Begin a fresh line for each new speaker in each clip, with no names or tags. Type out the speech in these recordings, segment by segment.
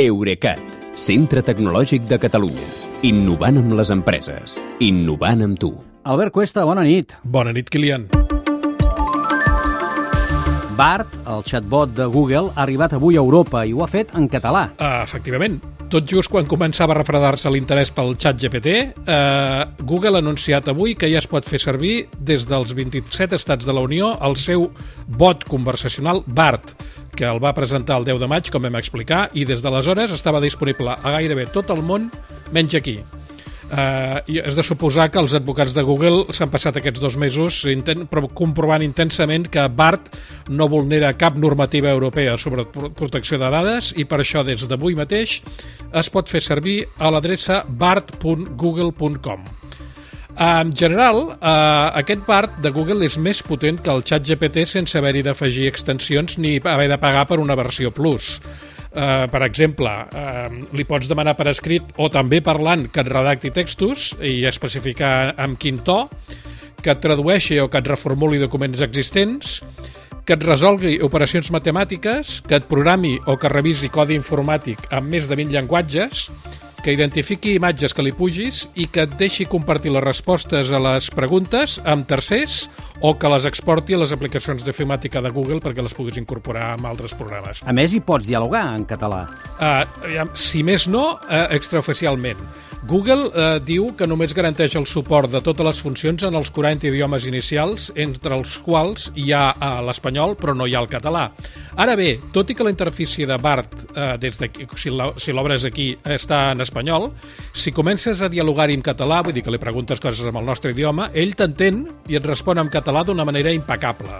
Eurecat, centre tecnològic de Catalunya. Innovant amb les empreses. Innovant amb tu.
Albert Cuesta, bona nit.
Bona nit, Kilian.
BART, el chatbot de Google, ha arribat avui a Europa i ho ha fet en català.
Uh, efectivament. Tot just quan començava a refredar-se l'interès pel xat GPT, eh, Google ha anunciat avui que ja es pot fer servir des dels 27 estats de la Unió el seu bot conversacional BART, que el va presentar el 10 de maig, com vam explicar, i des d'aleshores estava disponible a gairebé tot el món, menys aquí. Uh, és de suposar que els advocats de Google s'han passat aquests dos mesos intent, comprovant intensament que BART no vulnera cap normativa europea sobre protecció de dades i per això des d'avui mateix es pot fer servir a l'adreça bart.google.com. En general, eh, aquest BART de Google és més potent que el xat GPT sense haver-hi d'afegir extensions ni haver de pagar per una versió Plus. Uh, per exemple, uh, li pots demanar per escrit o també parlant que et redacti textos i especificar amb quin to, que et tradueixi o que et reformuli documents existents, que et resolgui operacions matemàtiques, que et programi o que revisi codi informàtic amb més de 20 llenguatges, que identifiqui imatges que li pugis i que et deixi compartir les respostes a les preguntes amb tercers o que les exporti a les aplicacions d'ofimàtica de Google perquè les puguis incorporar amb altres programes.
A més, hi pots dialogar en català.
Uh, si més no, uh, extraoficialment. Google eh, diu que només garanteix el suport de totes les funcions en els 40 idiomes inicials, entre els quals hi ha eh, l'espanyol, però no hi ha el català. Ara bé, tot i que la interfície de BART, eh, des d'aquí, si l'obres aquí, està en espanyol, si comences a dialogar-hi en català, vull dir que li preguntes coses amb el nostre idioma, ell t'entén i et respon en català d'una manera impecable.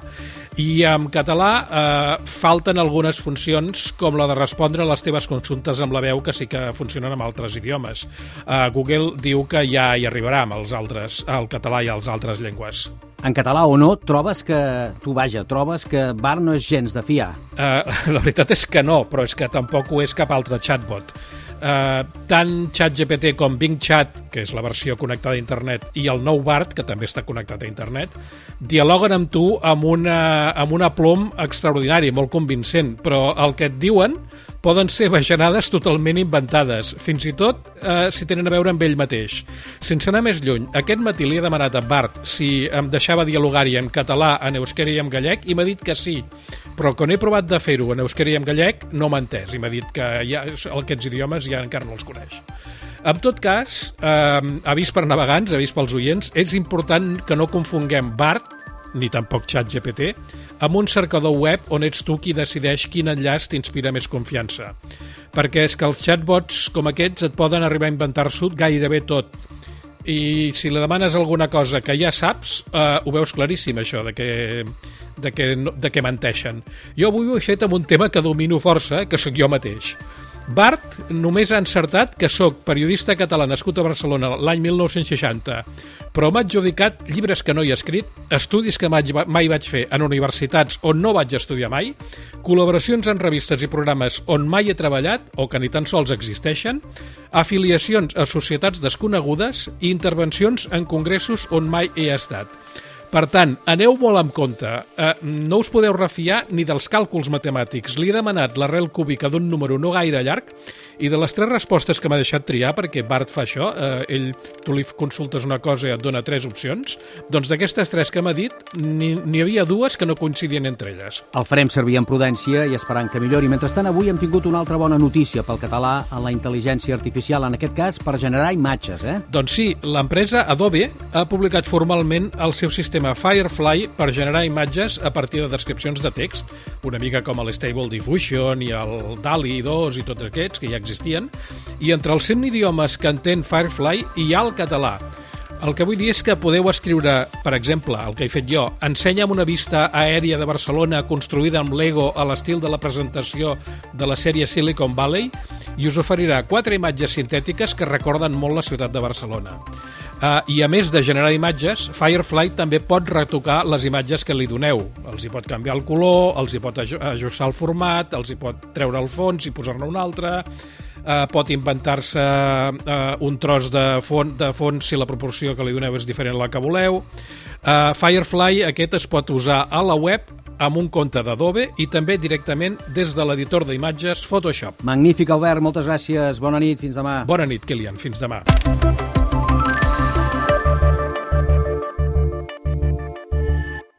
I en català eh, falten algunes funcions com la de respondre a les teves consultes amb la veu que sí que funcionen amb altres idiomes. Eh, Google diu que ja hi arribarà amb els altres, el català i els altres llengües.
En català o no, trobes que, tu vaja, trobes que Bar no és gens de fiar?
Uh, la veritat és que no, però és que tampoc ho és cap altre chatbot. Uh, tant ChatGPT com Bing Chat, que és la versió connectada a internet, i el nou BART, que també està connectat a internet, dialoguen amb tu amb, una, amb una plom extraordinari, molt convincent, però el que et diuen poden ser bajanades totalment inventades, fins i tot eh, si tenen a veure amb ell mateix. Sense anar més lluny, aquest matí li he demanat a Bart si em deixava dialogar-hi en català, en euskera i en gallec, i m'ha dit que sí. Però quan he provat de fer-ho en euskera i en gallec, no m'ha entès, i m'ha dit que ja, aquests idiomes ja encara no els coneix. En tot cas, eh, avís per navegants, avís pels oients, és important que no confonguem BART ni tampoc xat GPT, amb un cercador web on ets tu qui decideix quin enllaç t'inspira més confiança. Perquè és que els chatbots com aquests et poden arribar a inventar-s'ho gairebé tot. I si li demanes alguna cosa que ja saps, eh, ho veus claríssim, això, de que, de que, de que menteixen. Jo avui ho he fet amb un tema que domino força, que sóc jo mateix. Bart només ha encertat que sóc periodista català nascut a Barcelona l'any 1960, però m'ha adjudicat llibres que no hi he escrit, estudis que mai, vaig fer en universitats on no vaig estudiar mai, col·laboracions en revistes i programes on mai he treballat o que ni tan sols existeixen, afiliacions a societats desconegudes i intervencions en congressos on mai he estat. Per tant, aneu molt amb compte. Eh, no us podeu refiar ni dels càlculs matemàtics. Li he demanat l'arrel cúbica d'un número no gaire llarg i de les tres respostes que m'ha deixat triar, perquè Bart fa això, eh, ell, tu li consultes una cosa i et dona tres opcions, doncs d'aquestes tres que m'ha dit, n'hi havia dues que no coincidien entre elles.
El farem servir amb prudència i esperant que millori. Mentrestant, avui hem tingut una altra bona notícia pel català en la intel·ligència artificial, en aquest cas per generar imatges, eh?
Doncs sí, l'empresa Adobe ha publicat formalment el seu sistema sistema Firefly per generar imatges a partir de descripcions de text, una mica com l'Stable Diffusion i el DALI 2 i tots aquests que ja existien, i entre els 100 idiomes que entén Firefly hi ha el català. El que vull dir és que podeu escriure, per exemple, el que he fet jo, ensenya'm una vista aèria de Barcelona construïda amb Lego a l'estil de la presentació de la sèrie Silicon Valley i us oferirà quatre imatges sintètiques que recorden molt la ciutat de Barcelona. Uh, I a més de generar imatges, Firefly també pot retocar les imatges que li doneu. Els hi pot canviar el color, els hi pot ajustar el format, els hi pot treure el fons i posar-ne un altre, uh, pot inventar-se uh, un tros de, fon, de fons si la proporció que li doneu és diferent a la que voleu. Uh, Firefly aquest es pot usar a la web amb un compte d'Adobe i també directament des de l'editor d'imatges Photoshop.
Magnífic, Albert, moltes gràcies. Bona nit, fins demà.
Bona nit, Kilian, fins demà.